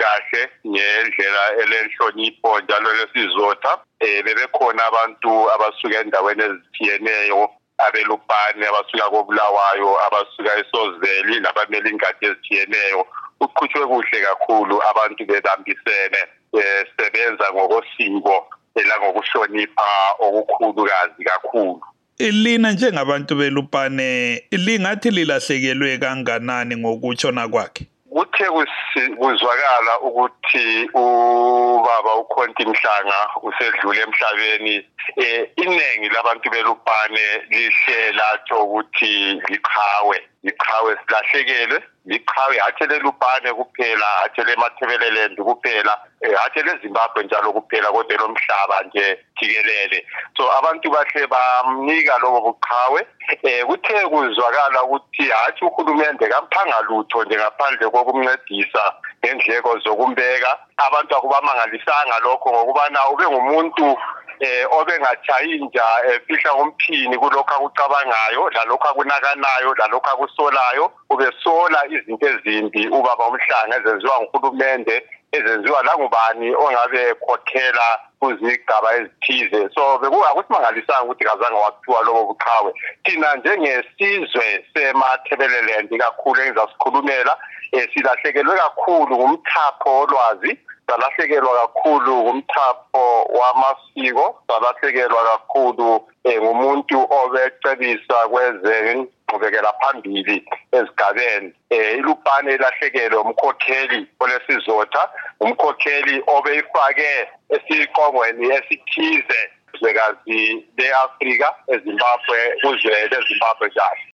kahle ngendlela elenhlonipho njalo lesizotha um bebekhona abantu abasuka endaweni ezithiyeneyo abelupane abasuka kobulawayo abasuka esozeli nabamele ingadi ezithiyeneyo. Uqhutshwe kuhle kakhulu abantu bebambisene besebenza ngokosiko langokuhlonipha okukhulukazi kakhulu. Lina njengabantu belupane lingathi lilahlekelwe kanganani ngokutshona kwakhe? Kuthe kuzwakala ukuthi ubaba ukhonti mhlanga usedlule emhlabeni. Eh iningi labantu belupane lihle latsho ukuthi liqhawe liqhawe silahlekelwe liqhawe. Hathe lelupane kuphela hathe lemathebeleland kuphela hathe lezimbabwe njalo kuphela kodwa lomhlaba nje jikelele. So abantu bahle bamnika lobo buqhawe. Eh kuthe kuzwakala ukuthi hathi uhulumende kamphanga lutho nje ngaphandle kokumncedisa ngendleko zokumbeka. Abantu akubamangalisanga lokho ngokubana ube ngumuntu eh obengachayi inja efihla umphini kulokho akucabangayo lalokho akunakanayo lalokho akusolayo. Ubesola izinto ezimbi ubaba umhlanga ezenziwa nguhulumende ezenziwa langubani ongabe khokhela kuzigaba ezithize. So bekuakusimangalisanga ukuthi kazange waphiwa lobo buqhawe. Thina njengesizwe semathebeleland kakhulu engizasikhulumela um silahlekelwe kakhulu ngumthapho wolwazi salahlekelwa kakhulu ngumthapho wamasiko salahlekelwa kakhulu um ngumuntu obecebisa kwezengqubekela phambili ezigabeni. Um ilupane ilahlekelwe umkhokheli olesizotha umkhokheli obeyifake esiqongweni esithize zwekazi le-afrika ezimbabwe kuzwe lezimbabwe njalo